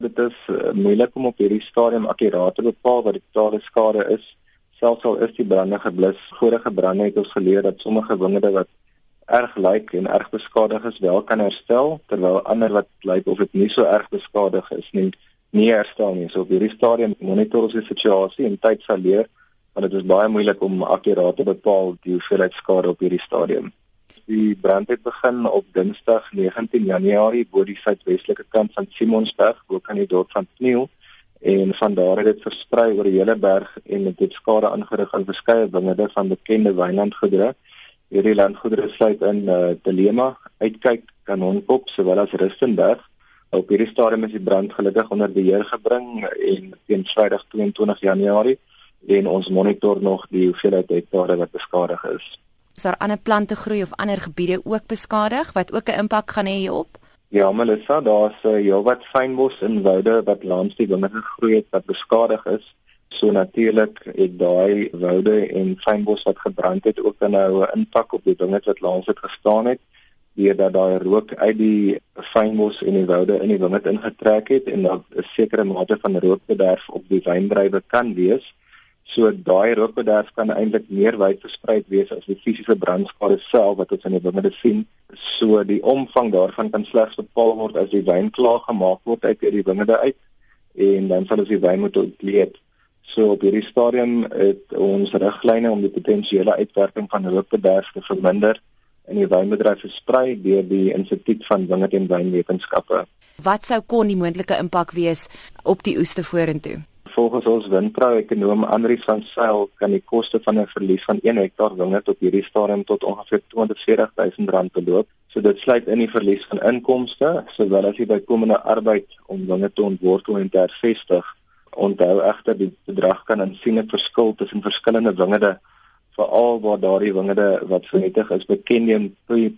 Dit is uh, moeilik om op hierdie stadium akkuraat te bepaal wat die totale skade is. Selfs al is die brande geblus, vorige brande het ons geleer dat sommige wingerde wat erg lyk en erg beskadig is, wel kan herstel, terwyl ander wat lyk of dit nie so erg beskadig is nie, nie herstel nie. So op hierdie stadium monitor ons die situasie en tyd sal leer, want dit is baie moeilik om akkuraat te bepaal die hoeveelheid skade op hierdie stadium. Die brand het begin op Dinsdag 19 Januarie bo die suidwestelike kant van Simonsberg, bo kan die dorp van Kniel en van daar het dit versprei oor die hele berg en dit het skade aangerig aan verskeie wingerde van bekende wynlandgoedere. Hierdie landgoedere sluit in uh, Telema, Uitkyk, Kanonkop sowel as Rustenburg. Op hierdie stadium is die brand gelukkig onder beheer gebring en teen Vrydag 22 Januarie en ons monitor nog die hoeveelheid hektare wat beskadig is. Is daar ander plante groei of ander gebiede ook beskadig wat ook 'n impak gaan hê hierop? Ja, Melissa, daar's 'n uh, heelwat fynbos in woude wat langs die wingerde gegroei het wat beskadig is. So natuurlik het daai woude en fynbos wat gebrand het ook dan nou 'n impak op die dinge wat langs dit gestaan het deurdat daai rook uit die fynbos en die woude in die wingerd ingetrek het en dat 'n sekere mate van rookbederf op die wyndrywe kan wees. So daai rookbederf kan eintlik meer wyd versprei wees as die fisiese brandskade self wat ons in die wingerde sien. So die omvang daarvan kan slegs bepaal word as die wyn klaar gemaak word uit die wingerde uit en dan sal ons die wyn moet ontleed. So op hierdie stadium het ons riglyne om die potensiële uitwerking van rookbederf te verminder in die wynbedryf versprei deur die Instituut van Wingerd en Wynwetenskappe. Wat sou kon die moontlike impak wees op die oeste vorentoe? Volgens ons windprou-ekonoom Andri van Sail kan die koste van 'n verlies van 1 hektaar wingerd op hierdie stadium tot ongeveer 240 000 rand beloop. So dit sluit in die verlies van inkomste sowel as die bykomende arbeid om wingerd te ontwortel en te hervestig. Onthou egter die bedrag kan aansienlik verskil tussen verskillende wingerde veral waar daardie wingerde wat vernietig is bekende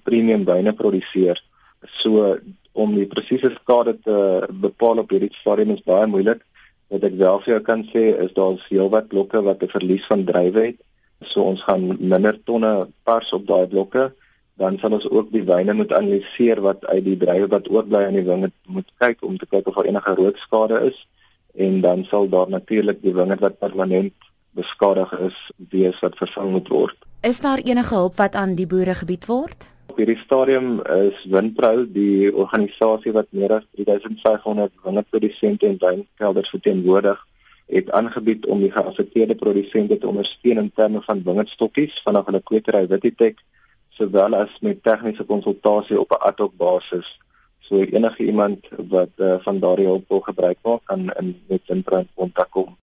premium wyne produseer. So om die presiese skade te bepaal op hierdie stadium is baie moeilik. Wat ek wel vir jou kan sê is daar's heelwat blokke wat 'n verlies van drywe het. So ons gaan minder tonne pars op daai blokke. Dan sal ons ook die wyne moet analiseer wat uit die drywe wat oorbly aan die wingerd moet kyk om te kyk of daar enige rookskade is en dan sal daar natuurlik die wingerd wat permanent beskadig is wees wat vervang moet word. Is daar enige hulp wat aan die boere gebied word? Op hierdie stadium is Windprou die organisasie wat meer as 3500 wingerdprodusente en wynkelders verteenwoordig het aangebied om die geaffekteerde produsente te ondersteun in terme van wingerdstokkies vanaf hulle kwetery Wititech sowel as met tegniese konsultasie op 'n ad hoc basis. So enige iemand wat uh, van daardie hulp wil gebruik maak kan in met Windprou kontak kom.